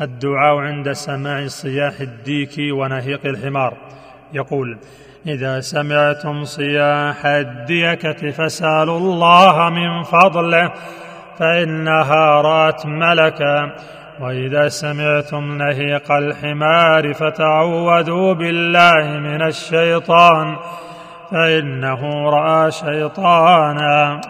الدعاء عند سماع صياح الديك ونهيق الحمار. يقول إذا سمعتم صياح الديكه فسالوا الله من فضله فإنها رأت ملكا. وإذا سمعتم نهيق الحمار فتعوذوا بالله من الشيطان فإنه رأى شيطانا.